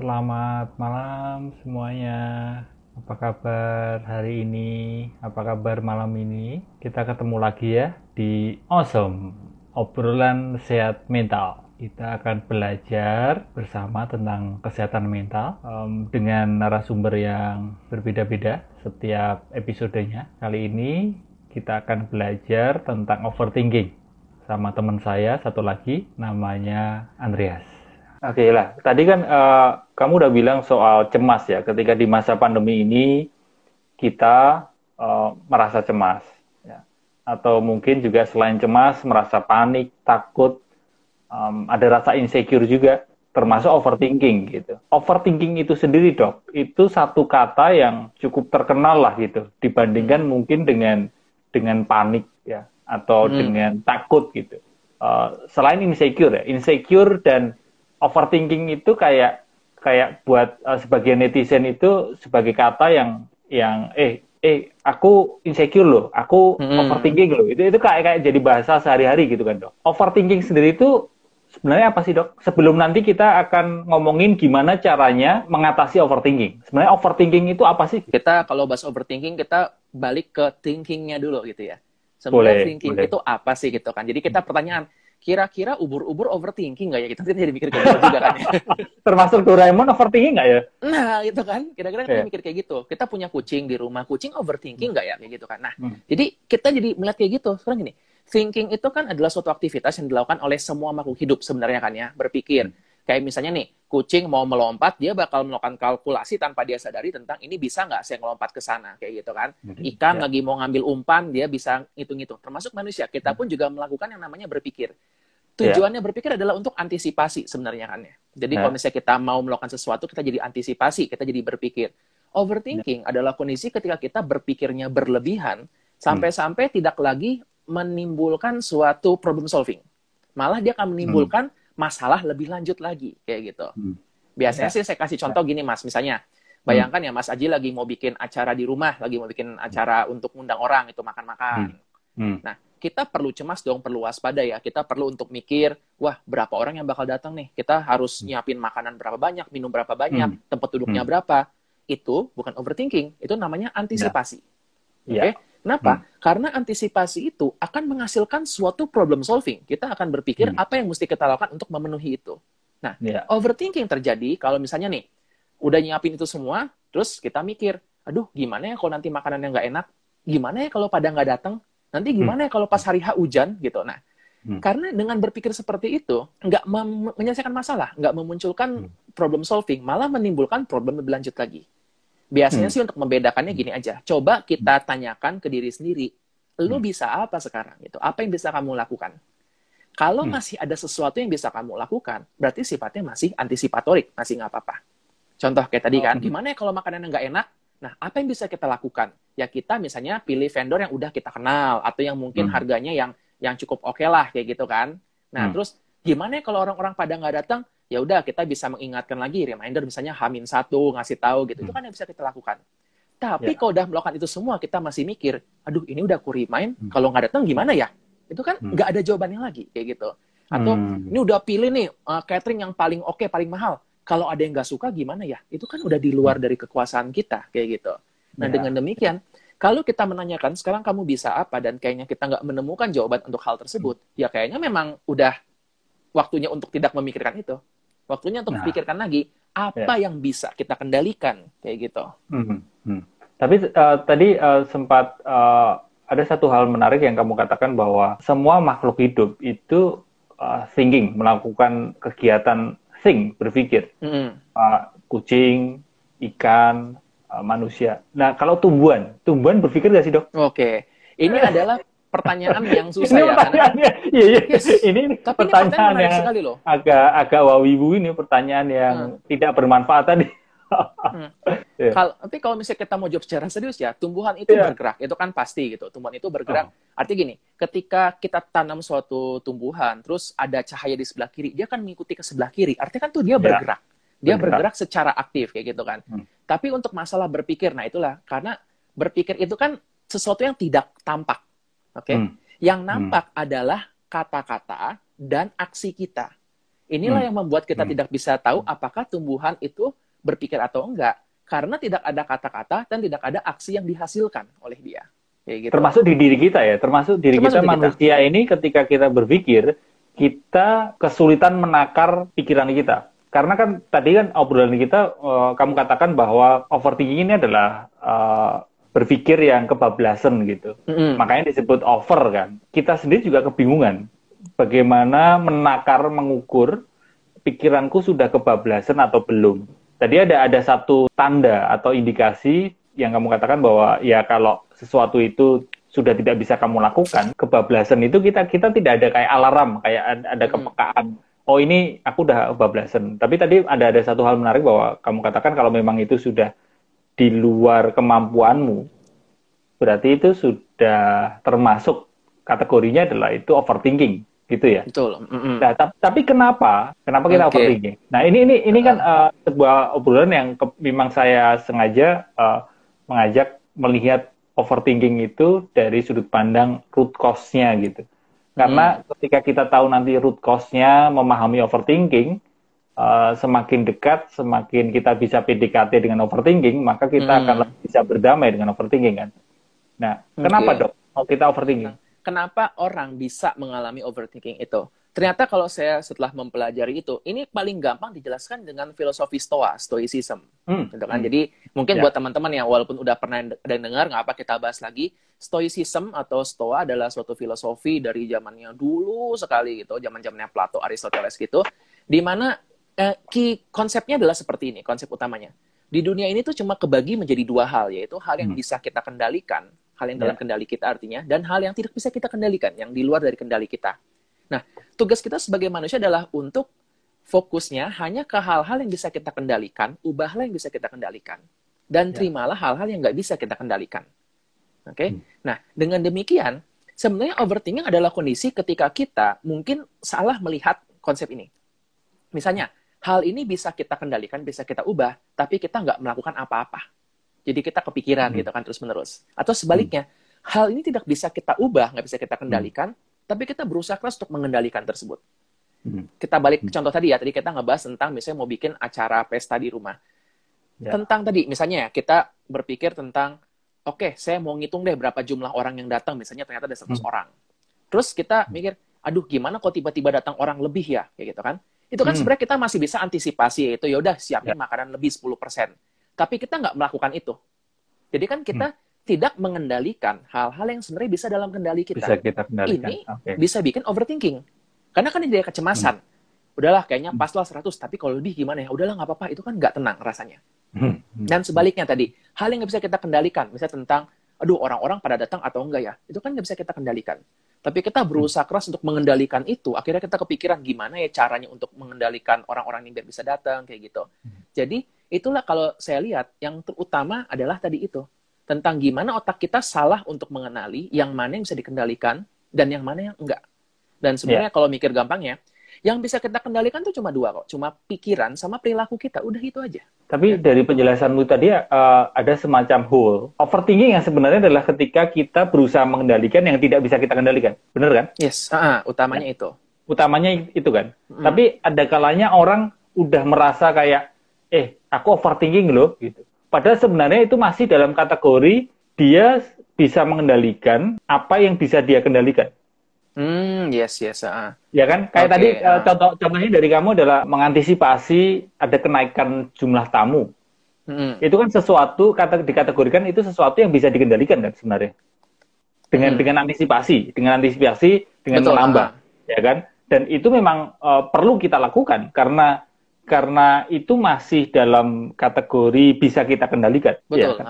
Selamat malam semuanya. Apa kabar hari ini? Apa kabar malam ini? Kita ketemu lagi ya di Awesome, obrolan sehat mental. Kita akan belajar bersama tentang kesehatan mental um, dengan narasumber yang berbeda-beda setiap episodenya. Kali ini kita akan belajar tentang overthinking sama teman saya satu lagi namanya Andreas. Oke okay lah, tadi kan uh, kamu udah bilang soal cemas ya, ketika di masa pandemi ini kita uh, merasa cemas, ya. atau mungkin juga selain cemas merasa panik, takut, um, ada rasa insecure juga, termasuk overthinking gitu. Overthinking itu sendiri dok, itu satu kata yang cukup terkenal lah gitu, dibandingkan mungkin dengan dengan panik ya, atau hmm. dengan takut gitu. Uh, selain insecure ya, insecure dan overthinking itu kayak kayak buat uh, sebagian netizen itu sebagai kata yang yang eh eh aku insecure loh, aku hmm. overthinking loh. Itu itu kayak kayak jadi bahasa sehari-hari gitu kan, Dok. Overthinking sendiri itu sebenarnya apa sih, Dok? Sebelum nanti kita akan ngomongin gimana caranya mengatasi overthinking. Sebenarnya overthinking itu apa sih? Kita kalau bahas overthinking kita balik ke thinkingnya dulu gitu ya. Sebenarnya thinking boleh. itu apa sih gitu kan. Jadi kita pertanyaan, kira-kira ubur-ubur overthinking nggak ya? Kita jadi mikir kayak gitu juga kan. Ya. Termasuk Doraemon overthinking nggak ya? Nah, gitu kan. Kira-kira kita yeah. mikir kayak gitu. Kita punya kucing di rumah, kucing overthinking nggak ya? Kayak gitu kan. Nah, hmm. jadi kita jadi melihat kayak gitu. Sekarang gini, thinking itu kan adalah suatu aktivitas yang dilakukan oleh semua makhluk hidup sebenarnya kan ya, berpikir. Hmm. Kayak misalnya nih, kucing mau melompat, dia bakal melakukan kalkulasi tanpa dia sadari tentang ini bisa nggak saya melompat ke sana, kayak gitu kan. Ikan ya. lagi mau ngambil umpan, dia bisa ngitung-ngitung. Termasuk manusia, kita pun juga melakukan yang namanya berpikir. Ya. Tujuannya ya. berpikir adalah untuk antisipasi sebenarnya kan ya. Jadi ya. kalau misalnya kita mau melakukan sesuatu, kita jadi antisipasi, kita jadi berpikir. Overthinking ya. adalah kondisi ketika kita berpikirnya berlebihan, sampai-sampai hmm. tidak lagi menimbulkan suatu problem solving. Malah dia akan menimbulkan hmm masalah lebih lanjut lagi kayak gitu. Hmm. Biasanya ya. sih saya kasih contoh gini Mas, misalnya bayangkan hmm. ya Mas Aji lagi mau bikin acara di rumah, lagi mau bikin acara hmm. untuk undang orang itu makan-makan. Hmm. Hmm. Nah, kita perlu cemas dong, perlu waspada ya. Kita perlu untuk mikir, wah berapa orang yang bakal datang nih? Kita harus hmm. nyiapin makanan berapa banyak, minum berapa banyak, hmm. tempat duduknya hmm. berapa. Itu bukan overthinking, itu namanya antisipasi. Ya. Oke? Okay? Kenapa? Hmm. Karena antisipasi itu akan menghasilkan suatu problem solving. Kita akan berpikir hmm. apa yang mesti kita lakukan untuk memenuhi itu. Nah, yeah. overthinking terjadi kalau misalnya nih, udah nyiapin itu semua, terus kita mikir, aduh gimana ya kalau nanti makanan yang nggak enak? Gimana ya kalau pada nggak datang? Nanti gimana hmm. ya kalau pas hari H hujan gitu? Nah, hmm. karena dengan berpikir seperti itu, nggak menyelesaikan masalah, nggak memunculkan hmm. problem solving, malah menimbulkan problem lebih lanjut lagi. Biasanya hmm. sih untuk membedakannya gini aja. Coba kita tanyakan ke diri sendiri, lu hmm. bisa apa sekarang gitu? Apa yang bisa kamu lakukan? Kalau hmm. masih ada sesuatu yang bisa kamu lakukan, berarti sifatnya masih antisipatorik, masih nggak apa-apa. Contoh kayak tadi kan, oh. gimana ya kalau makanan nggak enak? Nah, apa yang bisa kita lakukan? Ya kita misalnya pilih vendor yang udah kita kenal atau yang mungkin hmm. harganya yang yang cukup oke okay lah kayak gitu kan. Nah, hmm. terus gimana ya kalau orang-orang pada nggak datang? Ya udah kita bisa mengingatkan lagi reminder misalnya hamin satu ngasih tahu gitu hmm. itu kan yang bisa kita lakukan tapi yeah. kalau udah melakukan itu semua kita masih mikir aduh ini udah aku remind hmm. kalau nggak datang gimana ya itu kan hmm. nggak hmm. ada jawabannya lagi kayak gitu atau hmm. ini udah pilih nih uh, catering yang paling oke okay, paling mahal kalau ada yang nggak suka gimana ya itu kan udah di luar hmm. dari kekuasaan kita kayak gitu nah yeah. dengan demikian kalau kita menanyakan sekarang kamu bisa apa dan kayaknya kita nggak menemukan jawaban untuk hal tersebut hmm. ya kayaknya memang udah waktunya untuk tidak memikirkan itu Waktunya untuk nah. pikirkan lagi apa ya. yang bisa kita kendalikan kayak gitu. Hmm. Hmm. Tapi uh, tadi uh, sempat uh, ada satu hal menarik yang kamu katakan bahwa semua makhluk hidup itu uh, thinking, melakukan kegiatan think, berpikir. Hmm. Uh, kucing, ikan, uh, manusia. Nah, kalau tumbuhan, tumbuhan berpikir nggak sih dok? Oke, ini adalah pertanyaan yang susah ini ya pertanyaannya, iya, iya. Yes. ini Tapi pertanyaan ini yang sekali loh. agak agak wawibu ini pertanyaan yang hmm. tidak bermanfaat tadi. hmm. yeah. Kalau tapi kalau misalnya kita mau jawab secara serius ya, tumbuhan itu yeah. bergerak, itu kan pasti gitu. Tumbuhan itu bergerak. Oh. Artinya gini, ketika kita tanam suatu tumbuhan, terus ada cahaya di sebelah kiri, dia kan mengikuti ke sebelah kiri. Artinya kan tuh dia yeah. bergerak. Dia bergerak. bergerak secara aktif kayak gitu kan. Hmm. Tapi untuk masalah berpikir, nah itulah karena berpikir itu kan sesuatu yang tidak tampak Oke. Okay? Hmm. Yang hmm. nampak hmm. adalah kata-kata dan aksi kita. Inilah hmm. yang membuat kita hmm. tidak bisa tahu apakah tumbuhan itu berpikir atau enggak karena tidak ada kata-kata dan tidak ada aksi yang dihasilkan oleh dia. gitu. Termasuk di diri kita ya, termasuk diri termasuk kita diri manusia kita. ini ketika kita berpikir kita kesulitan menakar pikiran kita. Karena kan tadi kan obrolan kita uh, kamu katakan bahwa overthinking ini adalah uh, berpikir yang kebablasan gitu. Mm-hmm. Makanya disebut over kan. Kita sendiri juga kebingungan bagaimana menakar mengukur pikiranku sudah kebablasan atau belum. Tadi ada ada satu tanda atau indikasi yang kamu katakan bahwa ya kalau sesuatu itu sudah tidak bisa kamu lakukan, kebablasan itu kita kita tidak ada kayak alarm, kayak ada kepekaan. Oh ini aku udah kebablasan. Tapi tadi ada ada satu hal menarik bahwa kamu katakan kalau memang itu sudah di luar kemampuanmu, berarti itu sudah termasuk kategorinya adalah itu overthinking, gitu ya. Betul. Mm -hmm. Nah, tapi kenapa? Kenapa kita okay. overthinking? Nah, ini ini ini kan uh, sebuah obrolan yang ke, memang saya sengaja uh, mengajak melihat overthinking itu dari sudut pandang root cause-nya gitu. Karena hmm. ketika kita tahu nanti root cause-nya, memahami overthinking, uh, semakin dekat, semakin kita bisa PDKT dengan overthinking, maka kita hmm. akan lebih bisa berdamai dengan overthinking kan. Nah, okay. kenapa dok? Mau kita overthinking? Kenapa orang bisa mengalami overthinking itu? Ternyata kalau saya setelah mempelajari itu, ini paling gampang dijelaskan dengan filosofi Stoa, Stoicism. Hmm. Gitu kan? Hmm. Jadi mungkin yeah. buat teman-teman yang walaupun udah pernah ada dengar, nggak apa kita bahas lagi. Stoicism atau Stoa adalah suatu filosofi dari zamannya dulu sekali gitu, zaman-zamannya Plato, Aristoteles gitu, di mana eh, key konsepnya adalah seperti ini, konsep utamanya. Di dunia ini tuh cuma kebagi menjadi dua hal, yaitu hal yang hmm. bisa kita kendalikan, hal yang dalam yeah. kendali kita artinya, dan hal yang tidak bisa kita kendalikan, yang di luar dari kendali kita. Nah, tugas kita sebagai manusia adalah untuk fokusnya hanya ke hal-hal yang bisa kita kendalikan, ubahlah yang bisa kita kendalikan, dan ya. terimalah hal-hal yang nggak bisa kita kendalikan. Oke, okay? hmm. nah dengan demikian sebenarnya overthinking adalah kondisi ketika kita mungkin salah melihat konsep ini. Misalnya, hal ini bisa kita kendalikan, bisa kita ubah, tapi kita nggak melakukan apa-apa. Jadi kita kepikiran hmm. gitu kan terus-menerus. Atau sebaliknya, hmm. hal ini tidak bisa kita ubah, nggak bisa kita kendalikan, hmm tapi kita berusaha keras untuk mengendalikan tersebut. Hmm. Kita balik ke hmm. contoh tadi ya, tadi kita ngebahas tentang misalnya mau bikin acara pesta di rumah. Ya. Tentang tadi, misalnya ya, kita berpikir tentang, oke, okay, saya mau ngitung deh berapa jumlah orang yang datang, misalnya ternyata ada 100 hmm. orang. Terus kita hmm. mikir, aduh gimana kok tiba-tiba datang orang lebih ya, kayak gitu kan. Itu kan hmm. sebenarnya kita masih bisa antisipasi, itu ya udah siapin ya. makanan lebih 10%. Tapi kita nggak melakukan itu. Jadi kan kita hmm tidak mengendalikan hal-hal yang sebenarnya bisa dalam kendali kita. Bisa kita kendalikan. Ini okay. bisa bikin overthinking. Karena kan ini dia kecemasan. Hmm. Udahlah, kayaknya pas lah 100, tapi kalau lebih gimana ya? Udahlah, nggak apa-apa. Itu kan nggak tenang rasanya. Hmm. hmm. Dan sebaliknya tadi, hal yang nggak bisa kita kendalikan. Misalnya tentang, aduh orang-orang pada datang atau enggak ya? Itu kan nggak bisa kita kendalikan. Tapi kita berusaha keras untuk mengendalikan itu. Akhirnya kita kepikiran gimana ya caranya untuk mengendalikan orang-orang ini biar bisa datang, kayak gitu. Hmm. Jadi, itulah kalau saya lihat, yang terutama adalah tadi itu tentang gimana otak kita salah untuk mengenali yang mana yang bisa dikendalikan dan yang mana yang enggak. Dan sebenarnya yeah. kalau mikir gampangnya, yang bisa kita kendalikan tuh cuma dua kok, cuma pikiran sama perilaku kita. Udah itu aja. Tapi ya. dari penjelasanmu tadi uh, ada semacam hole. Overthinking yang sebenarnya adalah ketika kita berusaha mengendalikan yang tidak bisa kita kendalikan. Benar kan? Yes, uh, uh, utamanya ya. itu. Utamanya itu kan. Mm. Tapi ada kalanya orang udah merasa kayak, eh aku overthinking loh gitu. Padahal sebenarnya itu masih dalam kategori dia bisa mengendalikan apa yang bisa dia kendalikan. Hmm, yes, yes. Uh. Ya kan? Kayak okay, tadi uh. contoh contohnya dari kamu adalah mengantisipasi ada kenaikan jumlah tamu. Hmm. Itu kan sesuatu kata dikategorikan itu sesuatu yang bisa dikendalikan kan sebenarnya. Dengan hmm. dengan antisipasi, dengan antisipasi, dengan Betul, menambah, uh. ya kan? Dan itu memang uh, perlu kita lakukan karena karena itu masih dalam kategori bisa kita kendalikan. Ya Betul. Ya, kan?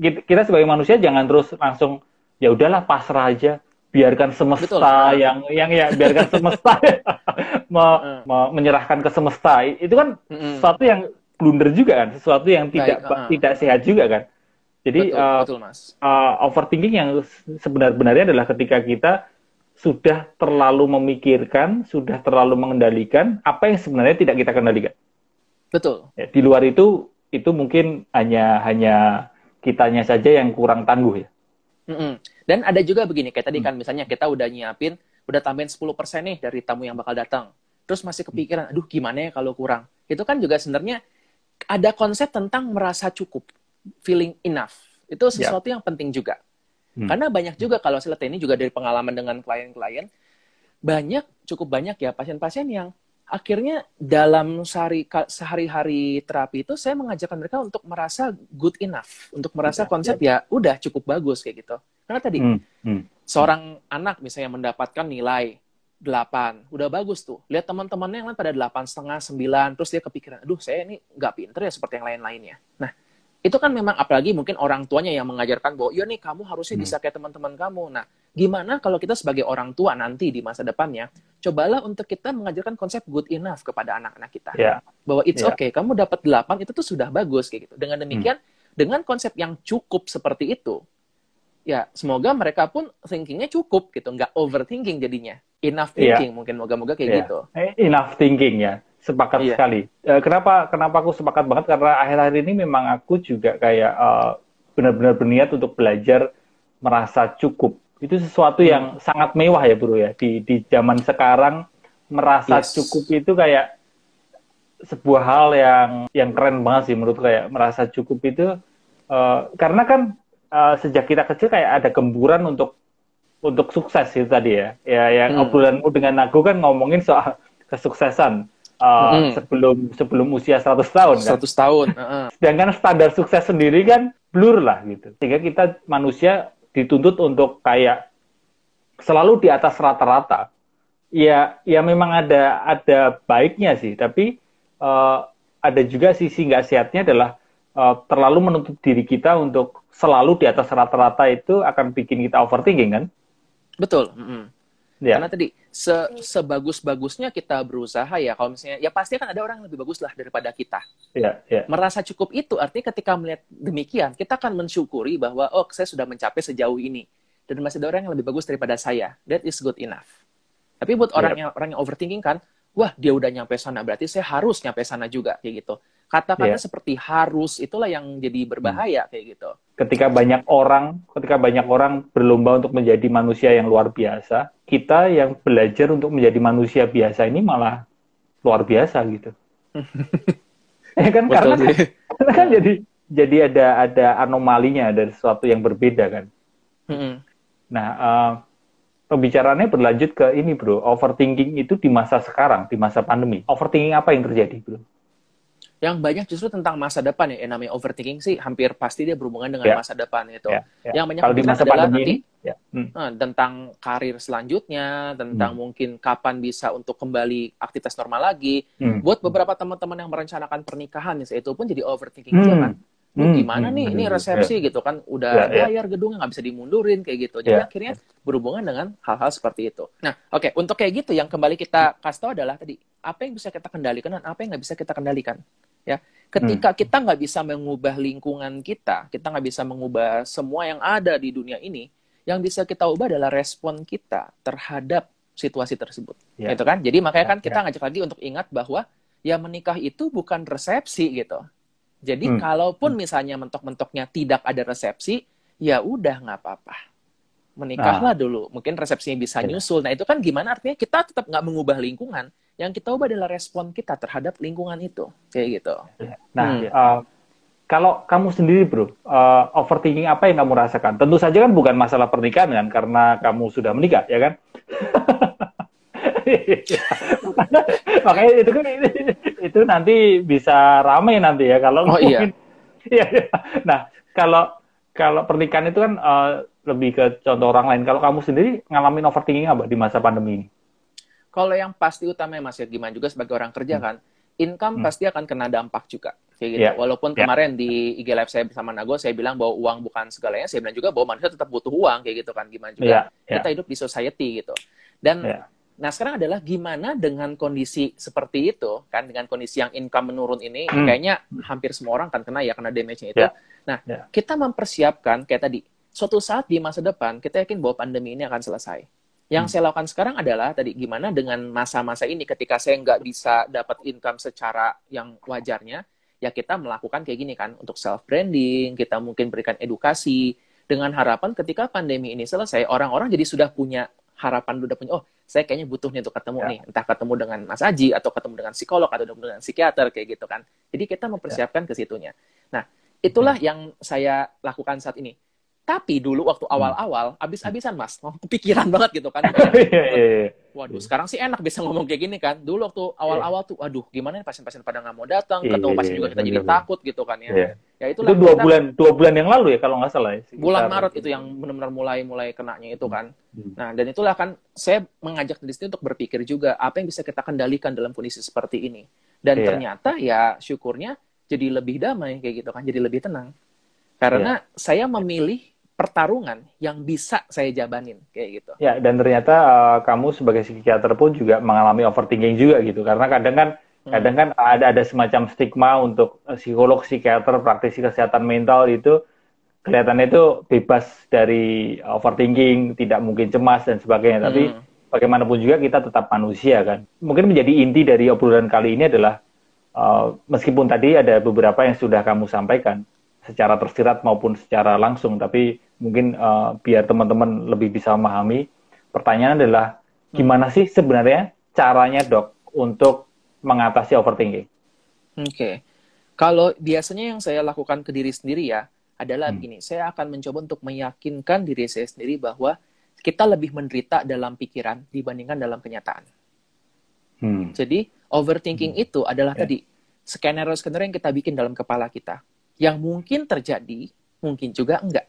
ya kita sebagai manusia jangan terus langsung ya udahlah pasrah aja, biarkan semesta Betul. yang yang ya biarkan semesta me, me, menyerahkan ke semesta. Itu kan mm sesuatu yang blunder juga kan, sesuatu yang tidak Baik, uh. tidak sehat juga kan. Jadi betul, uh, betul, Mas. Uh, overthinking yang sebenar-benarnya adalah ketika kita sudah terlalu memikirkan, sudah terlalu mengendalikan apa yang sebenarnya tidak kita kendalikan. Betul. Ya, di luar itu itu mungkin hanya hanya kitanya saja yang kurang tangguh ya. Mm -mm. Dan ada juga begini kayak tadi mm. kan misalnya kita udah nyiapin, udah tambahin 10% nih dari tamu yang bakal datang. terus masih kepikiran, aduh gimana ya kalau kurang. Itu kan juga sebenarnya ada konsep tentang merasa cukup, feeling enough. Itu sesuatu yeah. yang penting juga. Hmm. Karena banyak juga kalau saya lihat ini juga dari pengalaman dengan klien-klien, banyak, cukup banyak ya pasien-pasien yang akhirnya dalam sehari sehari-hari terapi itu saya mengajarkan mereka untuk merasa good enough, untuk merasa ya, konsep ya. ya udah cukup bagus kayak gitu. Karena tadi hmm, hmm. seorang anak misalnya mendapatkan nilai 8, udah bagus tuh. Lihat teman-temannya yang lain pada delapan setengah, sembilan, terus dia kepikiran, aduh saya ini nggak pinter ya seperti yang lain-lainnya. Nah, itu kan memang apalagi mungkin orang tuanya yang mengajarkan bahwa, iya nih kamu harusnya hmm. bisa kayak teman-teman kamu. Nah, Gimana kalau kita sebagai orang tua nanti di masa depannya, cobalah untuk kita mengajarkan konsep good enough kepada anak-anak kita. Yeah. Bahwa it's yeah. okay, kamu dapat 8 itu tuh sudah bagus kayak gitu. Dengan demikian, hmm. dengan konsep yang cukup seperti itu, ya semoga mereka pun thinkingnya cukup gitu, nggak overthinking jadinya. Enough iya. thinking yeah. mungkin moga-moga kayak yeah. gitu. Eh, enough thinking ya, sepakat yeah. sekali. Uh, kenapa kenapa aku sepakat banget karena akhir-akhir ini memang aku juga kayak uh, benar-benar berniat untuk belajar merasa cukup itu sesuatu yang hmm. sangat mewah ya bro ya di di zaman sekarang merasa yes. cukup itu kayak sebuah hal yang yang keren banget sih menurut kayak merasa cukup itu uh, karena kan uh, sejak kita kecil kayak ada gemburan untuk untuk sukses itu tadi ya ya yang hmm. obrolanmu dengan aku kan ngomongin soal kesuksesan uh, hmm. sebelum sebelum usia 100 tahun 100 kan? tahun uh -uh. sedangkan standar sukses sendiri kan blur lah gitu sehingga kita manusia dituntut untuk kayak selalu di atas rata-rata. Ya, ya memang ada ada baiknya sih, tapi uh, ada juga sisi nggak sehatnya adalah uh, terlalu menuntut diri kita untuk selalu di atas rata-rata itu akan bikin kita overthinking kan? Betul. Mm -hmm. Ya. Karena tadi se sebagus-bagusnya kita berusaha ya kalau misalnya ya pasti akan ada orang yang lebih bagus lah daripada kita. Ya, ya. Merasa cukup itu artinya ketika melihat demikian kita akan mensyukuri bahwa oh saya sudah mencapai sejauh ini dan masih ada orang yang lebih bagus daripada saya. That is good enough. Tapi buat orang yeah. yang orang yang overthinking kan, wah dia udah nyampe sana berarti saya harus nyampe sana juga kayak gitu. Kata-kata yeah. seperti harus itulah yang jadi berbahaya hmm. kayak gitu. Ketika banyak orang, ketika banyak orang berlomba untuk menjadi manusia yang luar biasa, kita yang belajar untuk menjadi manusia biasa ini malah luar biasa gitu. ya kan Betul karena, kan, karena kan jadi jadi ada ada anomalinya ada sesuatu yang berbeda kan. -hmm. Nah, uh, pembicaraannya berlanjut ke ini bro, overthinking itu di masa sekarang, di masa pandemi. Overthinking apa yang terjadi bro? Yang banyak justru tentang masa depan ya, yang namanya overthinking sih hampir pasti dia berhubungan dengan yeah. masa depan itu. Yeah. Yeah. Yang banyak Kalau di masa pandemi nanti, yeah. hmm. uh, tentang karir selanjutnya, tentang hmm. mungkin kapan bisa untuk kembali aktivitas normal lagi. Hmm. Buat beberapa teman-teman yang merencanakan pernikahan, misalnya itu pun jadi overthinking hmm. juga kan hmm, gimana hmm, nih ini resepsi yeah. gitu kan udah yeah, yeah. bayar gedungnya nggak bisa dimundurin kayak gitu jadi yeah. akhirnya berhubungan dengan hal-hal seperti itu nah oke okay, untuk kayak gitu yang kembali kita kasih tahu adalah tadi apa yang bisa kita kendalikan dan apa yang nggak bisa kita kendalikan ya ketika hmm. kita nggak bisa mengubah lingkungan kita kita nggak bisa mengubah semua yang ada di dunia ini yang bisa kita ubah adalah respon kita terhadap situasi tersebut yeah. gitu kan jadi makanya yeah, kan kita yeah. ngajak lagi untuk ingat bahwa ya menikah itu bukan resepsi gitu jadi hmm. kalaupun misalnya mentok-mentoknya tidak ada resepsi, ya udah nggak apa-apa. Menikahlah nah. dulu. Mungkin resepsinya bisa ya. nyusul. Nah itu kan gimana artinya kita tetap nggak mengubah lingkungan. Yang kita ubah adalah respon kita terhadap lingkungan itu. Kayak gitu. Nah, hmm. uh, kalau kamu sendiri bro, uh, overthinking apa yang kamu rasakan? Tentu saja kan bukan masalah pernikahan kan, karena kamu sudah menikah, ya kan? Makanya itu kan itu nanti bisa ramai nanti ya kalau oh, iya. iya. iya. Nah, kalau kalau pernikahan itu kan uh, lebih ke contoh orang lain. Kalau kamu sendiri ngalamin overthinking apa di masa pandemi ini? Kalau yang pasti utama Mas ya gimana juga sebagai orang kerja hmm. kan, income hmm. pasti akan kena dampak juga kayak gitu. Yeah. Walaupun yeah. kemarin di IG live saya bersama Nago saya bilang bahwa uang bukan segalanya, saya bilang juga bahwa manusia tetap butuh uang kayak gitu kan gimana juga. Yeah. Yeah. Kita hidup di society gitu. Dan yeah. Nah, sekarang adalah gimana dengan kondisi seperti itu, kan dengan kondisi yang income menurun ini, hmm. kayaknya hampir semua orang kan kena ya kena damage-nya itu. Yeah. Nah, yeah. kita mempersiapkan kayak tadi, suatu saat di masa depan kita yakin bahwa pandemi ini akan selesai. Yang hmm. saya lakukan sekarang adalah tadi gimana dengan masa-masa ini ketika saya nggak bisa dapat income secara yang wajarnya, ya kita melakukan kayak gini kan untuk self branding, kita mungkin berikan edukasi dengan harapan ketika pandemi ini selesai orang-orang jadi sudah punya harapan udah punya oh saya kayaknya butuh nih untuk ketemu ya. nih, entah ketemu dengan Mas Aji atau ketemu dengan psikolog atau dengan psikiater kayak gitu kan. Jadi kita mempersiapkan ya. ke situnya. Nah, itulah ya. yang saya lakukan saat ini. Tapi dulu waktu hmm. awal-awal, abis-abisan mas, oh, kepikiran banget gitu kan. Iya, iya, iya. Waduh, sekarang sih enak bisa ngomong kayak gini kan. Dulu waktu awal-awal tuh, waduh, gimana nih pasien-pasien pada nggak mau datang, ketemu pasien juga kita jadi takut gitu kan ya. Ya itu dua kita, bulan, dua bulan yang lalu ya kalau nggak salah. Ya, bulan Maret itu yang benar-benar mulai mulai kenanya itu kan. Hmm. Nah dan itulah kan saya mengajak di sini untuk berpikir juga apa yang bisa kita kendalikan dalam kondisi seperti ini. Dan ternyata ya syukurnya jadi lebih damai kayak gitu kan, jadi lebih tenang. Karena saya memilih pertarungan yang bisa saya jabanin kayak gitu. Ya, dan ternyata uh, kamu sebagai psikiater pun juga mengalami overthinking juga gitu. Karena kadang kan hmm. kadang kan ada ada semacam stigma untuk psikolog, psikiater, praktisi kesehatan mental itu kelihatannya itu bebas dari overthinking, tidak mungkin cemas dan sebagainya. Hmm. Tapi bagaimanapun juga kita tetap manusia kan. Mungkin menjadi inti dari obrolan kali ini adalah uh, meskipun tadi ada beberapa yang sudah kamu sampaikan secara tersirat maupun secara langsung, tapi mungkin uh, biar teman-teman lebih bisa memahami. Pertanyaan adalah gimana sih sebenarnya caranya dok untuk mengatasi overthinking? Oke, okay. kalau biasanya yang saya lakukan ke diri sendiri ya adalah hmm. begini, saya akan mencoba untuk meyakinkan diri saya sendiri bahwa kita lebih menderita dalam pikiran dibandingkan dalam kenyataan. Hmm. Jadi overthinking hmm. itu adalah yeah. tadi skenario-skenario yang kita bikin dalam kepala kita yang mungkin terjadi, mungkin juga enggak.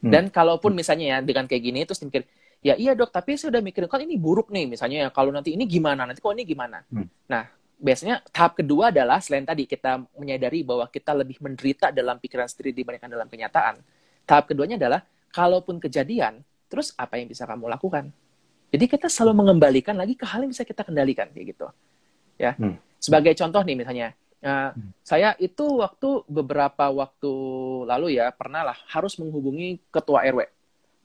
Hmm. Dan kalaupun misalnya ya dengan kayak gini terus mikir, ya iya dok, tapi saya udah mikirin kan ini buruk nih misalnya ya kalau nanti ini gimana, nanti kok ini gimana. Hmm. Nah, biasanya tahap kedua adalah selain tadi kita menyadari bahwa kita lebih menderita dalam pikiran sendiri dibandingkan dalam kenyataan. Tahap keduanya adalah kalaupun kejadian, terus apa yang bisa kamu lakukan? Jadi kita selalu mengembalikan lagi ke hal yang bisa kita kendalikan kayak gitu. Ya. Hmm. Sebagai contoh nih misalnya, Nah, hmm. saya itu waktu beberapa waktu lalu ya pernah lah harus menghubungi ketua RW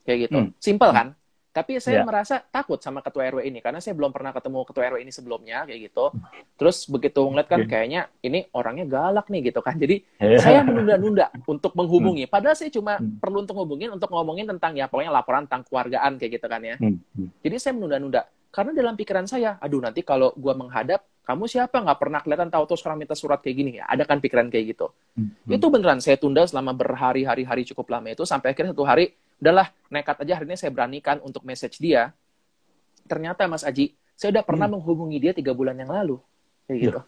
kayak gitu. Hmm. Simpel kan? Tapi saya yeah. merasa takut sama ketua RW ini karena saya belum pernah ketemu ketua RW ini sebelumnya kayak gitu. Terus begitu ngeliat kan kayaknya ini orangnya galak nih gitu kan. Jadi yeah. saya menunda-nunda untuk menghubungi. Hmm. Padahal saya cuma hmm. perlu untuk ngubungin untuk ngomongin tentang ya pokoknya laporan tentang keluargaan kayak gitu kan ya. Hmm. hmm. Jadi saya menunda-nunda karena dalam pikiran saya, aduh nanti kalau gua menghadap kamu siapa? Nggak pernah kelihatan tahu tuh sekarang minta surat kayak gini. Ya ada kan pikiran kayak gitu. Hmm. itu beneran saya tunda selama berhari-hari hari cukup lama itu sampai akhirnya satu hari udahlah nekat aja hari ini saya beranikan untuk message dia. Ternyata Mas Aji saya udah pernah hmm. menghubungi dia tiga bulan yang lalu. Kayak gitu.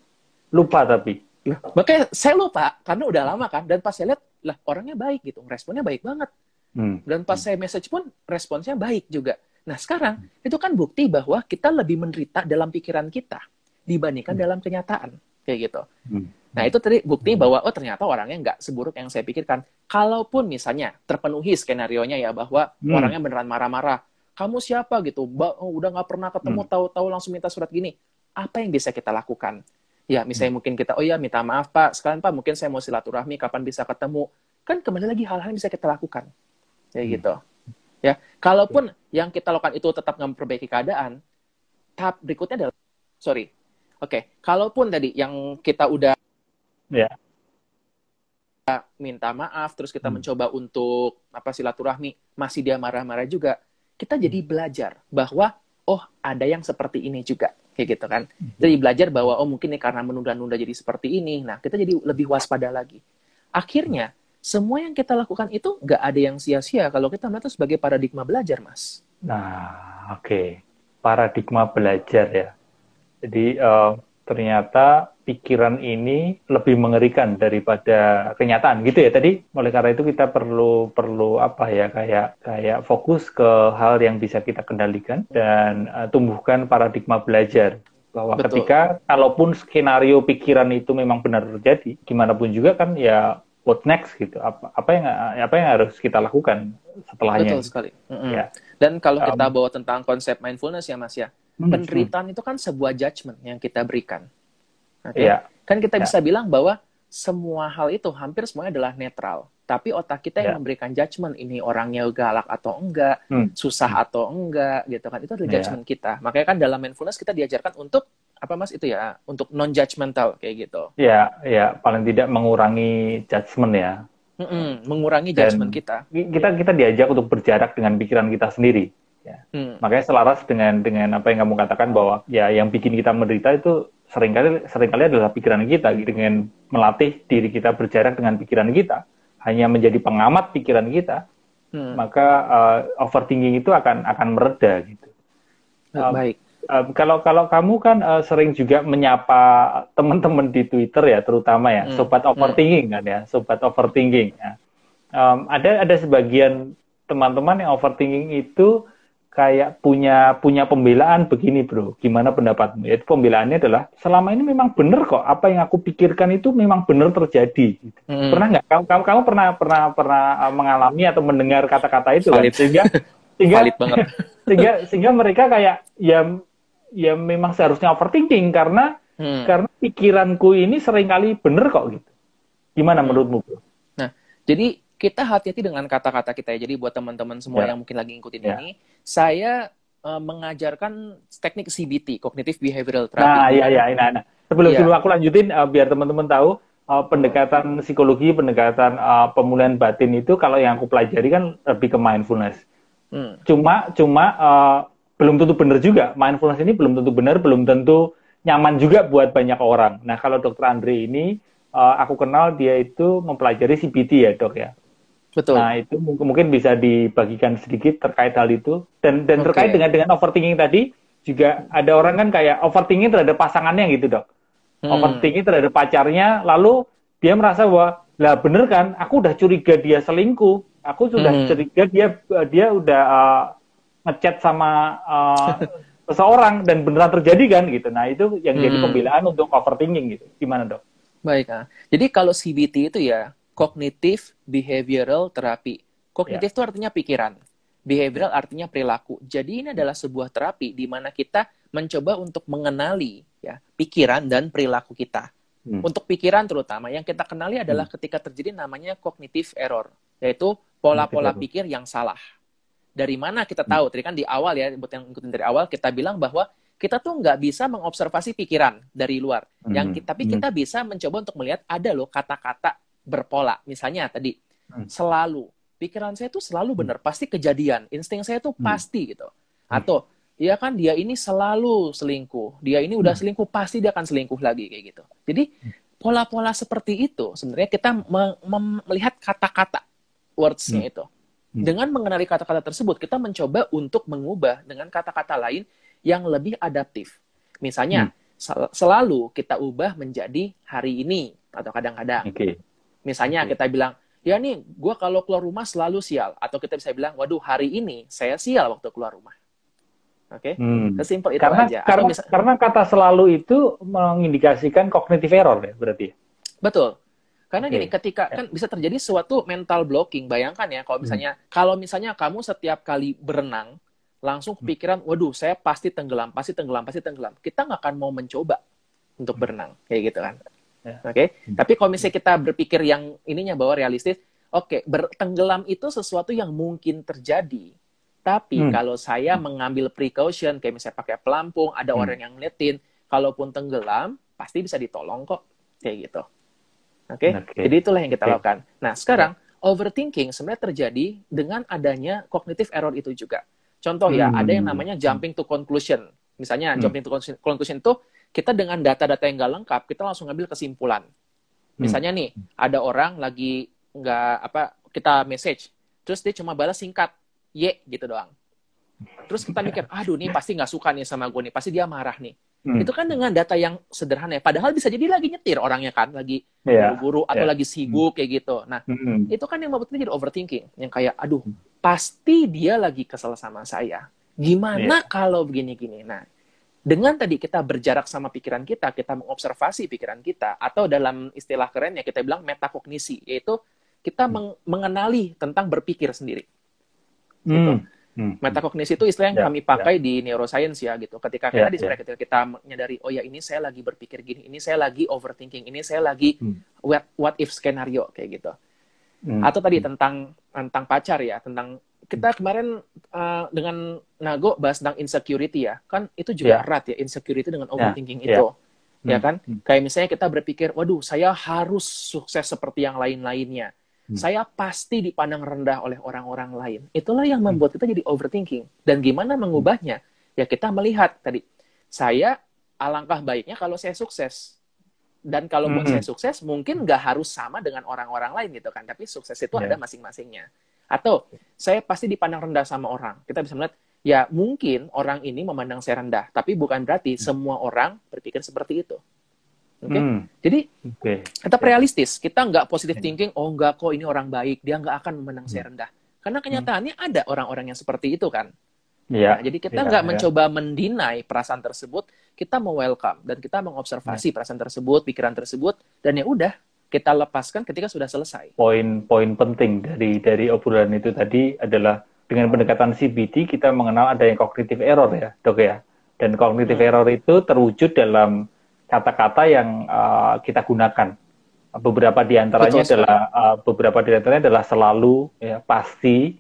Lupa tapi. Makanya saya lupa karena udah lama kan. Dan pas saya lihat lah orangnya baik gitu. Responnya baik banget. Hmm. dan pas hmm. saya message pun responsnya baik juga. Nah sekarang hmm. itu kan bukti bahwa kita lebih menderita dalam pikiran kita dibandingkan hmm. dalam kenyataan kayak gitu. Hmm. Nah itu tadi bukti hmm. bahwa oh ternyata orangnya nggak seburuk yang saya pikirkan. Kalaupun misalnya terpenuhi skenario nya ya bahwa hmm. orangnya beneran marah-marah, kamu siapa gitu, ba oh, udah nggak pernah ketemu, hmm. tahu-tahu langsung minta surat gini, apa yang bisa kita lakukan? Ya misalnya hmm. mungkin kita, oh ya minta maaf pak, sekalian pak mungkin saya mau silaturahmi, kapan bisa ketemu? Kan kembali lagi hal-hal yang bisa kita lakukan, kayak hmm. gitu. Ya, kalaupun yang kita lakukan itu tetap memperbaiki keadaan, tahap berikutnya adalah, sorry, Oke, okay. kalaupun tadi yang kita udah ya yeah. minta maaf, terus kita hmm. mencoba untuk apa silaturahmi, masih dia marah-marah juga, kita jadi hmm. belajar bahwa oh ada yang seperti ini juga, kayak gitu kan. Hmm. Jadi belajar bahwa oh mungkin ini karena menunda-nunda jadi seperti ini. Nah kita jadi lebih waspada lagi. Akhirnya semua yang kita lakukan itu nggak ada yang sia-sia kalau kita melihat sebagai paradigma belajar, mas. Nah, oke, okay. paradigma belajar ya. Jadi uh, ternyata pikiran ini lebih mengerikan daripada kenyataan gitu ya tadi. Oleh karena itu kita perlu perlu apa ya kayak kayak fokus ke hal yang bisa kita kendalikan dan uh, tumbuhkan paradigma belajar bahwa Betul. ketika kalaupun skenario pikiran itu memang benar terjadi, gimana pun juga kan ya what next gitu apa apa yang apa yang harus kita lakukan setelahnya betul sekali mm -hmm. ya dan kalau kita um, bawa tentang konsep mindfulness ya mas ya Hmm, penderitaan itu kan sebuah judgment yang kita berikan. Okay? Yeah. Kan kita yeah. bisa bilang bahwa semua hal itu hampir semuanya adalah netral. Tapi otak kita yang yeah. memberikan judgment ini orangnya galak atau enggak, hmm. susah hmm. atau enggak, gitu kan. Itu adalah iya. judgment yeah. kita. Makanya kan dalam mindfulness kita diajarkan untuk apa mas itu ya, untuk non judgmental kayak gitu. Iya, yeah, iya. Paling tidak mengurangi judgment ya. Mm -mm, mengurangi judgment Dan kita. Kita kita diajak untuk berjarak dengan pikiran kita sendiri Ya. Hmm. Makanya selaras dengan dengan apa yang kamu katakan bahwa ya yang bikin kita menderita itu sering kali sering kali adalah pikiran kita dengan melatih diri kita berjarak dengan pikiran kita hanya menjadi pengamat pikiran kita hmm. maka uh, overthinking itu akan akan mereda gitu. Uh, Baik. Uh, kalau kalau kamu kan uh, sering juga menyapa teman-teman di Twitter ya terutama ya hmm. sobat hmm. overthinking hmm. kan ya sobat overthinking ya. Um, ada ada sebagian teman-teman yang overthinking itu kayak punya punya pembelaan begini bro gimana pendapatmu itu pembelaannya adalah selama ini memang benar kok apa yang aku pikirkan itu memang benar terjadi gitu. hmm. pernah nggak kamu, kamu kamu pernah pernah pernah uh, mengalami atau mendengar kata-kata itu kan? sehingga sehingga sehingga sehingga mereka kayak ya ya memang seharusnya overthinking karena hmm. karena pikiranku ini sering kali benar kok gitu gimana hmm. menurutmu bro nah jadi kita hati-hati dengan kata-kata kita ya. Jadi buat teman-teman semua yeah. yang mungkin lagi ngikutin yeah. ini, saya uh, mengajarkan teknik CBT, Cognitive Behavioral Therapy. Nah, iya iya, nah, nah. Sebelum yeah. sebelum aku lanjutin uh, biar teman-teman tahu uh, pendekatan psikologi, pendekatan uh, pemulihan batin itu kalau yang aku pelajari kan lebih ke mindfulness. Hmm. Cuma cuma uh, belum tentu benar juga. Mindfulness ini belum tentu benar, belum tentu nyaman juga buat banyak orang. Nah, kalau dokter Andre ini uh, aku kenal dia itu mempelajari CBT ya, Dok ya. Betul. Nah, itu mungkin bisa dibagikan sedikit terkait hal itu. Dan dan okay. terkait dengan dengan overthinking tadi juga ada orang kan kayak overthinking terhadap pasangannya gitu, Dok. Hmm. Overthinking terhadap pacarnya lalu dia merasa bahwa lah bener kan, aku udah curiga dia selingkuh. Aku sudah hmm. curiga dia dia udah uh, ngechat sama uh, seseorang dan beneran terjadi kan gitu. Nah, itu yang hmm. jadi pembelaan untuk overthinking gitu. Gimana, Dok? Baik, ah. Jadi kalau CBT itu ya kognitif behavioral terapi. Kognitif itu ya. artinya pikiran. Behavioral artinya perilaku. Jadi ini adalah sebuah terapi di mana kita mencoba untuk mengenali ya pikiran dan perilaku kita. Hmm. Untuk pikiran terutama yang kita kenali adalah hmm. ketika terjadi namanya kognitif error, yaitu pola-pola pikir yang salah. Dari mana kita hmm. tahu? Hmm. Tadi kan di awal ya, buat yang ikutin dari awal kita bilang bahwa kita tuh nggak bisa mengobservasi pikiran dari luar. Hmm. Yang tapi hmm. kita bisa mencoba untuk melihat ada loh kata-kata berpola. Misalnya tadi hmm. selalu pikiran saya tuh selalu hmm. benar, pasti kejadian. Insting saya tuh hmm. pasti gitu. Hmm. Atau ya kan dia ini selalu selingkuh. Dia ini udah hmm. selingkuh, pasti dia akan selingkuh lagi kayak gitu. Jadi pola-pola seperti itu sebenarnya kita melihat kata-kata words-nya hmm. itu. Dengan mengenali kata-kata tersebut, kita mencoba untuk mengubah dengan kata-kata lain yang lebih adaptif. Misalnya, hmm. selalu kita ubah menjadi hari ini atau kadang-kadang. Okay. Misalnya okay. kita bilang, ya nih, gue kalau keluar rumah selalu sial. Atau kita bisa bilang, waduh hari ini saya sial waktu keluar rumah. Oke, okay? hmm. sesimpel itu karena, aja. Karena, misal... karena kata selalu itu mengindikasikan kognitif error ya berarti. Betul. Karena okay. gini, ketika kan bisa terjadi suatu mental blocking. Bayangkan ya, kalau hmm. misalnya hmm. kalau misalnya kamu setiap kali berenang langsung hmm. kepikiran, waduh, saya pasti tenggelam, pasti tenggelam, pasti tenggelam. Kita nggak akan mau mencoba untuk hmm. berenang, kayak gitu kan. Ya. Oke, okay? hmm. tapi kalau misalnya kita berpikir yang ininya bahwa realistis, oke, okay, bertenggelam itu sesuatu yang mungkin terjadi. Tapi hmm. kalau saya mengambil precaution, kayak misalnya pakai pelampung, ada hmm. orang yang ngeliatin, kalaupun tenggelam, pasti bisa ditolong kok, kayak gitu. Oke, okay? okay. jadi itulah yang kita okay. lakukan. Nah, sekarang overthinking sebenarnya terjadi dengan adanya cognitive error itu juga. Contoh ya, hmm. ada yang namanya jumping to conclusion. Misalnya, hmm. jumping to conclusion itu kita dengan data-data yang nggak lengkap, kita langsung ngambil kesimpulan. Hmm. Misalnya nih, ada orang lagi nggak apa kita message, terus dia cuma balas singkat, ye gitu doang. Terus kita mikir, aduh nih pasti nggak suka nih sama gue nih, pasti dia marah nih. Hmm. Itu kan dengan data yang sederhana ya. Padahal bisa jadi lagi nyetir orangnya kan, lagi yeah. buru-buru atau yeah. lagi sibuk hmm. kayak gitu. Nah, hmm. itu kan yang membuat kita jadi overthinking. Yang kayak, aduh, pasti dia lagi kesel sama saya. Gimana yeah. kalau begini-gini? Nah, dengan tadi kita berjarak sama pikiran kita, kita mengobservasi pikiran kita, atau dalam istilah kerennya kita bilang metakognisi, yaitu kita hmm. meng mengenali tentang berpikir sendiri. Gitu. Hmm. Hmm. Metakognisi itu istilah yang yeah, kami pakai yeah. di neuroscience ya gitu. Ketika kita yeah, di yeah. ketika kita menyadari, oh ya ini saya lagi berpikir gini, ini saya lagi overthinking, ini saya lagi hmm. what, what if skenario kayak gitu. Hmm. Atau tadi hmm. tentang tentang pacar ya, tentang kita kemarin uh, dengan Nago bahas tentang insecurity ya, kan itu juga yeah. erat ya insecurity dengan ya, overthinking yeah. itu, yeah. ya hmm. kan? Hmm. Kayak misalnya kita berpikir, waduh, saya harus sukses seperti yang lain-lainnya. hmm. saya pasti dipandang rendah oleh orang-orang lain. Itulah yang membuat kita jadi overthinking. Dan gimana mengubahnya? Ya kita melihat tadi, saya alangkah baiknya kalau saya sukses. Dan kalau hmm. saya sukses, mungkin nggak harus sama dengan orang-orang lain gitu kan. Tapi sukses itu yeah. ada masing-masingnya. Atau saya pasti dipandang rendah sama orang. Kita bisa melihat, ya mungkin orang ini memandang saya rendah. Tapi bukan berarti hmm. semua orang berpikir seperti itu. Oke, okay? hmm. jadi okay. tetap realistis. Kita nggak positive thinking. Oh nggak kok ini orang baik, dia nggak akan memandang saya hmm. rendah. Karena kenyataannya hmm. ada orang-orang yang seperti itu kan. Yeah. Nah, jadi kita iya, nggak yeah, mencoba yeah. mendinai perasaan tersebut, kita mau welcome dan kita mengobservasi yeah. perasaan tersebut, pikiran tersebut, dan ya udah kita lepaskan ketika sudah selesai. Poin-poin penting dari dari obrolan itu tadi adalah dengan pendekatan CBT kita mengenal ada yang cognitive error ya, dok ya. Dan cognitive hmm. error itu terwujud dalam kata-kata yang uh, kita gunakan. Beberapa di antaranya adalah uh, beberapa di antaranya adalah selalu, ya, pasti,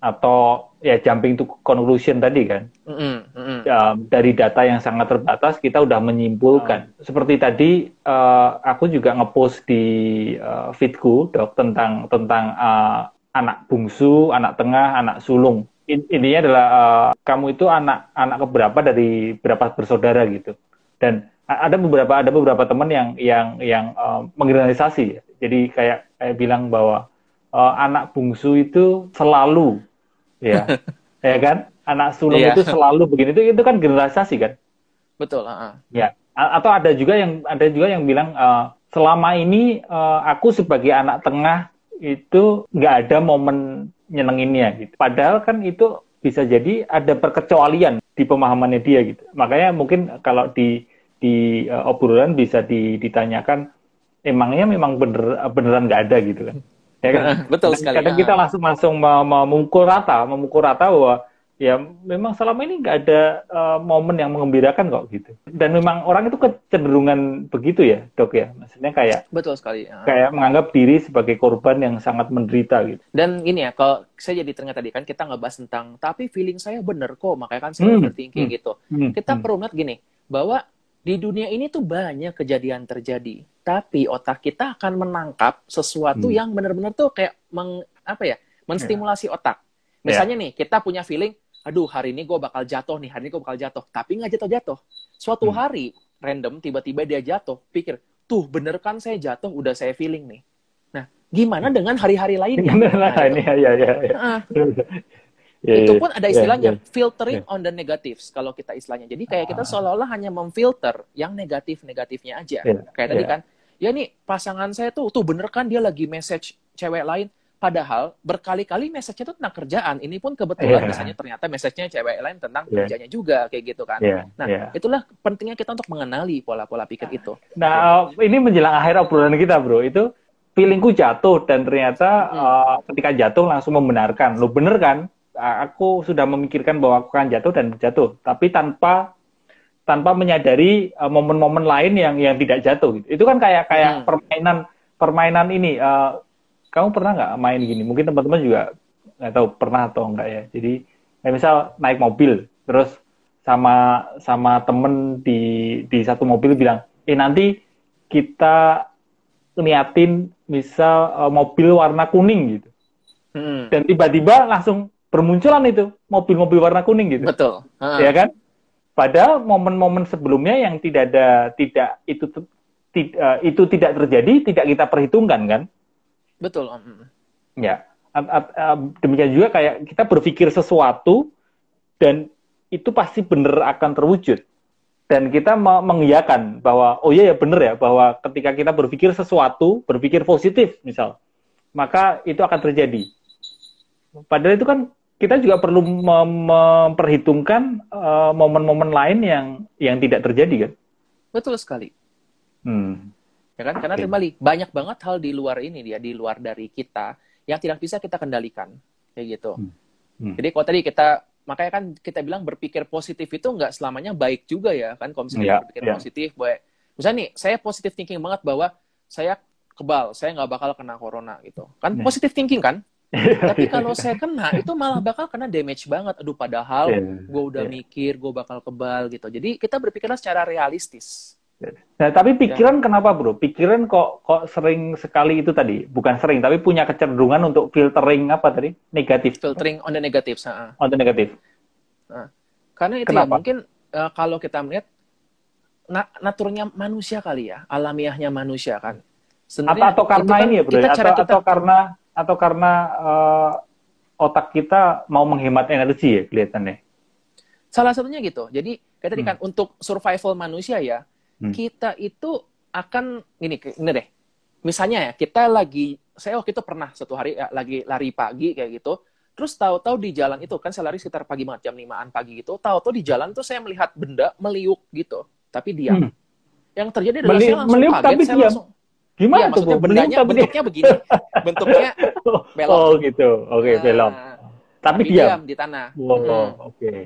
atau ya jumping to conclusion tadi kan. Mm -hmm. uh, dari data yang sangat terbatas kita udah menyimpulkan. Oh. Seperti tadi uh, aku juga ngepost di uh, feedku dok tentang tentang uh, anak bungsu, anak tengah, anak sulung. In, intinya adalah uh, kamu itu anak anak keberapa dari berapa bersaudara gitu. Dan ada beberapa ada beberapa teman yang yang yang uh, menggeneralisasi jadi kayak kayak bilang bahwa uh, anak bungsu itu selalu ya ya kan? Anak sulung yeah. itu selalu begini. Itu itu kan generalisasi kan? Betul uh ya A atau ada juga yang ada juga yang bilang uh, selama ini uh, aku sebagai anak tengah itu nggak ada momen nyenenginnya gitu. Padahal kan itu bisa jadi ada perkecualian di pemahamannya dia gitu. Makanya mungkin kalau di di uh, obrolan bisa ditanyakan emangnya memang bener beneran nggak ada? gitu kan ya kan? Betul sekali. kadang kita langsung langsung memukul rata memukul rata bahwa ya memang selama ini nggak ada uh, momen yang mengembirakan kok gitu. Dan memang orang itu kecenderungan begitu ya dok ya? Maksudnya kayak betul sekali kayak menganggap diri sebagai korban yang sangat menderita gitu. Dan ini ya kalau saya jadi teringat tadi kan kita ngebahas tentang tapi feeling saya bener kok makanya kan saya hmm. overthinking hmm. gitu. Hmm. kita hmm. perlu lihat gini bahwa di dunia ini tuh banyak kejadian terjadi, tapi otak kita akan menangkap sesuatu hmm. yang benar-benar tuh kayak meng, apa ya, menstimulasi yeah. otak. Misalnya yeah. nih, kita punya feeling, aduh hari ini gue bakal jatuh nih, hari ini gue bakal jatuh, tapi nggak jatuh-jatuh. Suatu hmm. hari random tiba-tiba dia jatuh, pikir, tuh bener kan saya jatuh, udah saya feeling nih. Nah, gimana dengan hari-hari lainnya? Nah, ini, ya, ya, ya. Yeah, itu iya. pun ada istilahnya yeah, yeah. filtering yeah. on the negatives kalau kita istilahnya. Jadi kayak kita ah. seolah-olah hanya memfilter yang negatif-negatifnya aja. Yeah, kayak yeah. tadi kan, ya nih pasangan saya tuh tuh bener kan dia lagi message cewek lain padahal berkali-kali message-nya itu tentang kerjaan. Ini pun kebetulan yeah. misalnya ternyata message-nya cewek lain tentang yeah. kerjanya juga kayak gitu kan. Yeah. Nah, yeah. itulah pentingnya kita untuk mengenali pola-pola pikir itu. Nah, okay. ini menjelang akhir obrolan kita, Bro. Itu feelingku jatuh dan ternyata hmm. uh, ketika jatuh langsung membenarkan. Lo bener kan? Aku sudah memikirkan bahwa aku akan jatuh dan jatuh, tapi tanpa tanpa menyadari uh, momen-momen uh, lain yang yang tidak jatuh gitu. Itu kan kayak kayak hmm. permainan permainan ini. Uh, kamu pernah nggak main gini? Mungkin teman-teman juga nggak tahu pernah atau enggak ya. Jadi kayak misal naik mobil, terus sama sama temen di di satu mobil bilang, eh nanti kita niatin misal uh, mobil warna kuning gitu. Hmm. Dan tiba-tiba langsung bermunculan itu mobil-mobil warna kuning gitu. Betul. Ha. Ya kan? Padahal momen-momen sebelumnya yang tidak ada tidak itu tidak, uh, itu tidak terjadi, tidak kita perhitungkan kan? Betul. Ya. Demikian juga kayak kita berpikir sesuatu dan itu pasti benar akan terwujud. Dan kita mengiyakan bahwa oh iya ya benar ya bahwa ketika kita berpikir sesuatu, berpikir positif misal, maka itu akan terjadi. Padahal itu kan kita juga perlu mem memperhitungkan uh, momen-momen lain yang yang tidak terjadi kan? Betul sekali. Hmm. Ya kan? Karena okay. kembali banyak banget hal di luar ini dia di luar dari kita yang tidak bisa kita kendalikan kayak gitu. Hmm. Hmm. Jadi kalau tadi kita makanya kan kita bilang berpikir positif itu nggak selamanya baik juga ya kan kalau misalnya yeah, berpikir yeah. positif boleh misalnya nih saya positif thinking banget bahwa saya kebal saya nggak bakal kena corona gitu kan yeah. positif thinking kan tapi kalau saya kena itu malah bakal kena damage banget. Aduh padahal yeah, gue udah yeah. mikir gue bakal kebal gitu. Jadi kita berpikirlah secara realistis. Nah, tapi pikiran ya. kenapa, Bro? Pikiran kok kok sering sekali itu tadi, bukan sering, tapi punya kecenderungan untuk filtering apa tadi? Negatif. Filtering on the negative, uh. On the negative. Nah, karena itu ya mungkin uh, kalau kita melihat na naturnya manusia kali ya, alamiahnya manusia kan. Sebenarnya atau, atau karena kan ini ya, Bro? Kita, atau, kita... atau karena atau karena uh, otak kita mau menghemat energi ya kelihatannya. Salah satunya gitu. Jadi kayak tadi hmm. kan untuk survival manusia ya, hmm. kita itu akan gini, ini deh. Misalnya ya, kita lagi, saya waktu itu pernah satu hari ya, lagi lari pagi kayak gitu. Terus tahu-tahu di jalan itu kan saya lari sekitar pagi banget jam 5 pagi gitu. Tahu-tahu di jalan tuh saya melihat benda meliuk gitu, tapi diam. Hmm. Yang terjadi adalah Meli saya langsung meliuk, kaget, tapi saya diam. langsung Gimana ya, tuh? Bendanya tapi bentuknya begini. bentuknya belok. Oh gitu. Oke, okay, nah, belok. Tapi, tapi diam. diam di tanah. Oh, hmm. oke. Okay.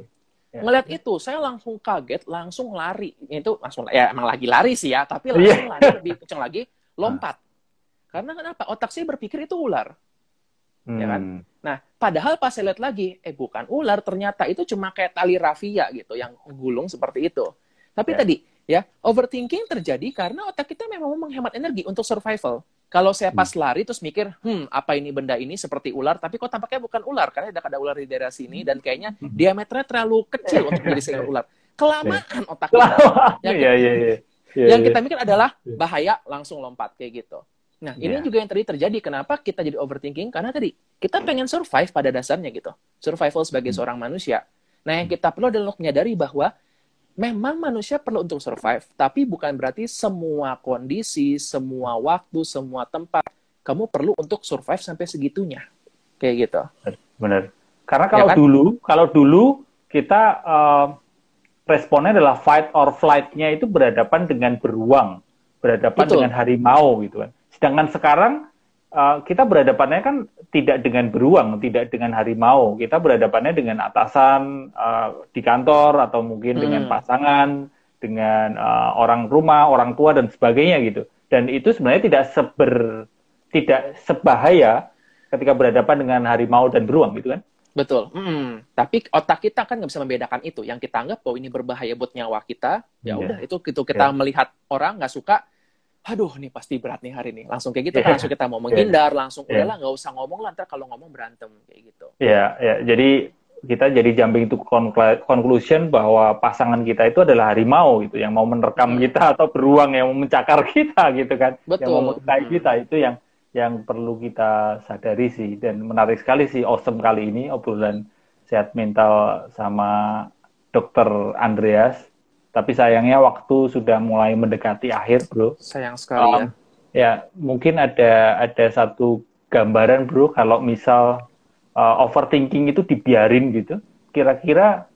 Ya. Ngeliat itu, saya langsung kaget, langsung lari. Itu langsung ya emang lagi lari sih ya, tapi langsung yeah. lari lebih kencang lagi, lompat. Karena kenapa? Otak saya berpikir itu ular. Hmm. Ya kan? Hmm. Nah, padahal pas saya lihat lagi, eh bukan ular, ternyata itu cuma kayak tali rafia gitu yang gulung seperti itu. Tapi yeah. tadi ya, overthinking terjadi karena otak kita memang menghemat energi untuk survival. Kalau saya pas hmm. lari terus mikir, hmm, apa ini benda ini seperti ular, tapi kok tampaknya bukan ular karena tidak ada ular di daerah sini dan kayaknya hmm. diameternya terlalu kecil untuk menjadi seekor ular. Kelamaan iya. otak kita. Yang, yeah, yeah, yeah. Yeah, yang kita mikir adalah iya. bahaya langsung lompat kayak gitu. Nah, ini yeah. juga yang tadi terjadi. Kenapa kita jadi overthinking? Karena tadi kita pengen survive pada dasarnya gitu. Survival sebagai hmm. seorang manusia. Nah, yang kita perlu adalah menyadari bahwa memang manusia perlu untuk survive, tapi bukan berarti semua kondisi, semua waktu, semua tempat kamu perlu untuk survive sampai segitunya. Kayak gitu. Benar. Karena kalau ya kan? dulu, kalau dulu kita uh, responnya adalah fight or flight-nya itu berhadapan dengan beruang, berhadapan Betul. dengan harimau gitu kan. Sedangkan sekarang uh, kita berhadapannya kan tidak dengan beruang, tidak dengan harimau. Kita berhadapannya dengan atasan uh, di kantor atau mungkin hmm. dengan pasangan, dengan uh, orang rumah, orang tua dan sebagainya gitu. Dan itu sebenarnya tidak seber tidak sebahaya ketika berhadapan dengan harimau dan beruang gitu kan. Betul. Hmm. Tapi otak kita kan nggak bisa membedakan itu. Yang kita anggap bahwa ini berbahaya buat nyawa kita, ya yeah. udah itu itu kita yeah. melihat orang nggak suka, aduh ini pasti berat nih hari ini langsung kayak gitu yeah. langsung kita mau menghindar yeah. langsung udahlah nggak usah ngomong lah ntar kalau ngomong berantem kayak gitu ya yeah, ya yeah. jadi kita jadi jumping to conclusion bahwa pasangan kita itu adalah harimau gitu yang mau menerkam hmm. kita atau beruang yang mau mencakar kita gitu kan Betul. yang mau melukai hmm. kita itu yang yang perlu kita sadari sih dan menarik sekali sih awesome kali ini obrolan sehat mental sama dokter Andreas tapi sayangnya waktu sudah mulai mendekati akhir, bro. Sayang sekali um, ya. Ya, mungkin ada ada satu gambaran, bro, kalau misal uh, overthinking itu dibiarin gitu, kira-kira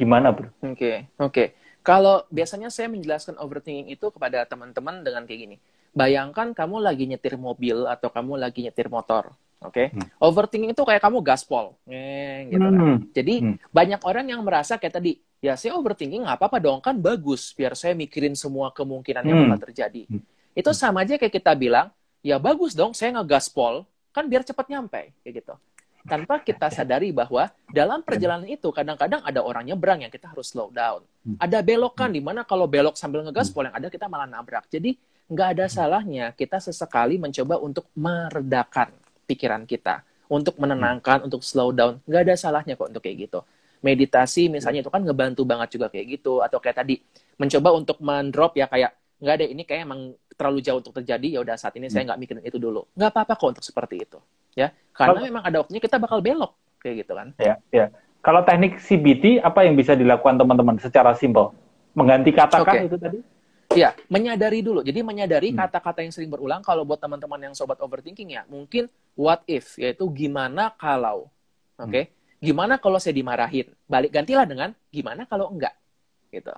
gimana, bro? Oke, okay, oke. Okay. Kalau biasanya saya menjelaskan overthinking itu kepada teman-teman dengan kayak gini. Bayangkan kamu lagi nyetir mobil atau kamu lagi nyetir motor. Oke, okay? hmm. overthinking itu kayak kamu gaspol, eh, gitu kan. Hmm. Jadi hmm. banyak orang yang merasa kayak tadi, ya saya overthinking nggak apa-apa dong kan bagus biar saya mikirin semua kemungkinan yang hmm. bakal terjadi hmm. itu sama aja kayak kita bilang ya bagus dong saya ngegaspol kan biar cepat nyampe kayak gitu tanpa kita sadari bahwa dalam perjalanan itu kadang-kadang ada orang nyebrang yang kita harus slow down hmm. ada belokan di mana kalau belok sambil ngegaspol yang ada kita malah nabrak jadi nggak ada salahnya kita sesekali mencoba untuk meredakan pikiran kita untuk menenangkan untuk slow down nggak ada salahnya kok untuk kayak gitu meditasi misalnya itu kan ngebantu banget juga kayak gitu atau kayak tadi mencoba untuk mendrop ya kayak nggak ada ini kayak emang terlalu jauh untuk terjadi ya udah saat ini hmm. saya nggak mikirin itu dulu nggak apa-apa kok untuk seperti itu ya karena kalau, memang ada waktunya kita bakal belok kayak gitu kan ya ya kalau teknik CBT apa yang bisa dilakukan teman-teman secara simpel mengganti kata okay. itu tadi Iya, menyadari dulu. Jadi menyadari hmm. kata-kata hmm. yang sering berulang. Kalau buat teman-teman yang sobat overthinking ya, mungkin what if, yaitu gimana kalau. Oke, okay? hmm gimana kalau saya dimarahin? Balik gantilah dengan gimana kalau enggak? Gitu.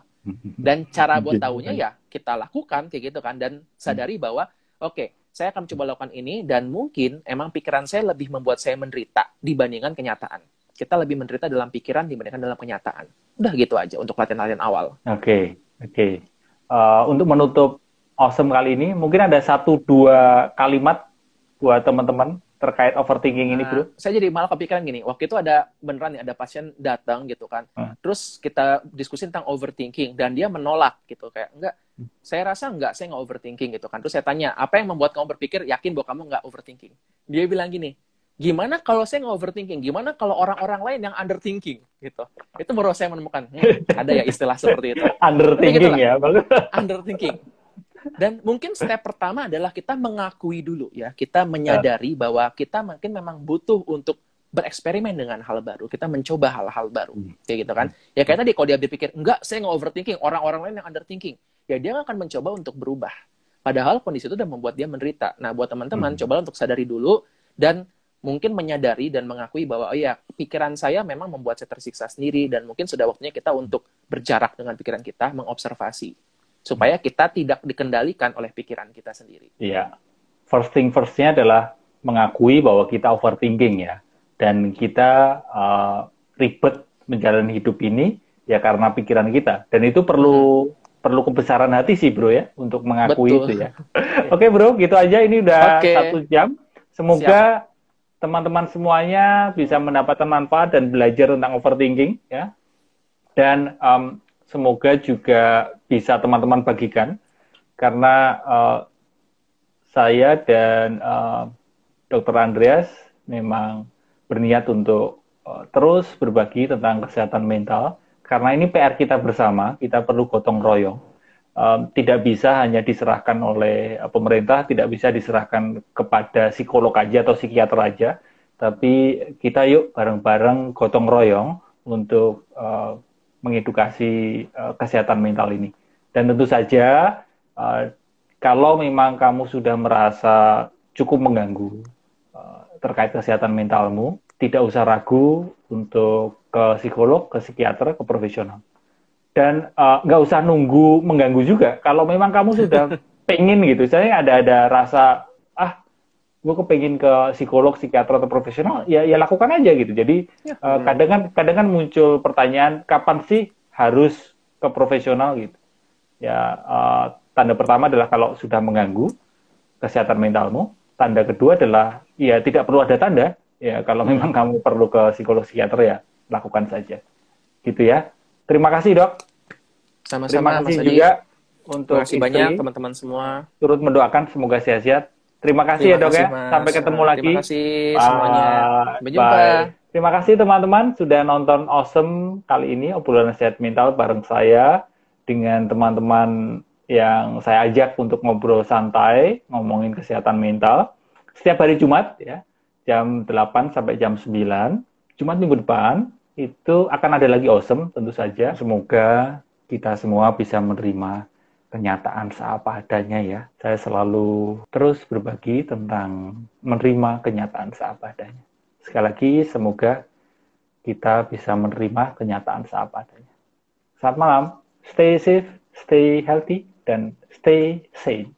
Dan cara buat tahunya ya kita lakukan kayak gitu kan dan sadari bahwa oke, okay, saya akan coba lakukan ini dan mungkin emang pikiran saya lebih membuat saya menderita dibandingkan kenyataan. Kita lebih menderita dalam pikiran dibandingkan dalam kenyataan. Udah gitu aja untuk latihan-latihan awal. Oke, okay, oke. Okay. Uh, untuk menutup awesome kali ini, mungkin ada satu dua kalimat buat teman-teman terkait overthinking nah, ini, Bro? Saya jadi malah kepikiran gini, waktu itu ada beneran nih ada pasien datang gitu kan. Hmm. Terus kita diskusi tentang overthinking dan dia menolak gitu kayak enggak hmm. saya rasa enggak, saya nggak overthinking gitu kan. Terus saya tanya, apa yang membuat kamu berpikir yakin bahwa kamu nggak overthinking? Dia bilang gini, gimana kalau saya nggak overthinking? Gimana kalau orang-orang lain yang underthinking gitu? Itu baru saya menemukan, hmm, ada ya istilah seperti itu. underthinking ya, underthinking. Dan mungkin step pertama adalah kita mengakui dulu ya, kita menyadari ya. bahwa kita mungkin memang butuh untuk bereksperimen dengan hal baru, kita mencoba hal-hal baru, hmm. kayak gitu kan? Ya kayak tadi kalau dia berpikir enggak, saya nggak overthinking, orang-orang lain yang underthinking, ya dia akan mencoba untuk berubah. Padahal kondisi itu udah membuat dia menderita. Nah, buat teman-teman, hmm. cobalah untuk sadari dulu dan mungkin menyadari dan mengakui bahwa oh ya pikiran saya memang membuat saya tersiksa sendiri dan mungkin sudah waktunya kita untuk berjarak dengan pikiran kita, mengobservasi supaya kita tidak dikendalikan oleh pikiran kita sendiri. Iya. First thing firstnya adalah mengakui bahwa kita overthinking ya. Dan kita uh, ribet menjalani hidup ini ya karena pikiran kita. Dan itu perlu hmm. perlu kebesaran hati sih bro ya untuk mengakui Betul. itu ya. Oke bro, gitu aja ini udah okay. satu jam. Semoga teman-teman semuanya bisa mendapatkan manfaat dan belajar tentang overthinking ya. Dan um, semoga juga bisa teman-teman bagikan karena uh, saya dan uh, eh, Dr. Andreas memang berniat untuk uh, terus berbagi tentang kesehatan mental karena ini PR kita bersama, kita perlu gotong royong. Um, tidak bisa hanya diserahkan oleh pemerintah, tidak bisa diserahkan kepada psikolog aja atau psikiater aja, tapi kita yuk bareng-bareng gotong royong untuk uh, mengedukasi uh, kesehatan mental ini. Dan tentu saja uh, kalau memang kamu sudah merasa cukup mengganggu uh, terkait kesehatan mentalmu, tidak usah ragu untuk ke psikolog, ke psikiater, ke profesional. Dan nggak uh, usah nunggu mengganggu juga. Kalau memang kamu sudah pengen gitu, saya ada ada rasa gue kepengen ke psikolog, psikiater atau profesional, ya ya lakukan aja gitu. Jadi ya. uh, kadang kan kadang kan muncul pertanyaan kapan sih harus ke profesional gitu. Ya uh, tanda pertama adalah kalau sudah mengganggu kesehatan mentalmu. Tanda kedua adalah ya tidak perlu ada tanda. Ya kalau memang kamu perlu ke psikolog, psikiater ya lakukan saja. Gitu ya. Terima kasih dok. Sama-sama. Terima kasih Mas juga untuk Terima kasih banyak teman-teman semua. Turut mendoakan semoga sehat-sehat Terima kasih Terima ya dok kasih, ya. Mas. Sampai ketemu Terima lagi. Terima kasih Bye. semuanya. Sampai jumpa. Bye. Terima kasih teman-teman sudah nonton Awesome kali ini obrolan sehat mental bareng saya dengan teman-teman yang saya ajak untuk ngobrol santai, ngomongin kesehatan mental. Setiap hari Jumat ya, jam 8 sampai jam 9. Jumat minggu depan itu akan ada lagi Awesome tentu saja. Semoga kita semua bisa menerima kenyataan seapa adanya ya. Saya selalu terus berbagi tentang menerima kenyataan seapa adanya. Sekali lagi, semoga kita bisa menerima kenyataan seapa adanya. Selamat malam, stay safe, stay healthy, dan stay sane.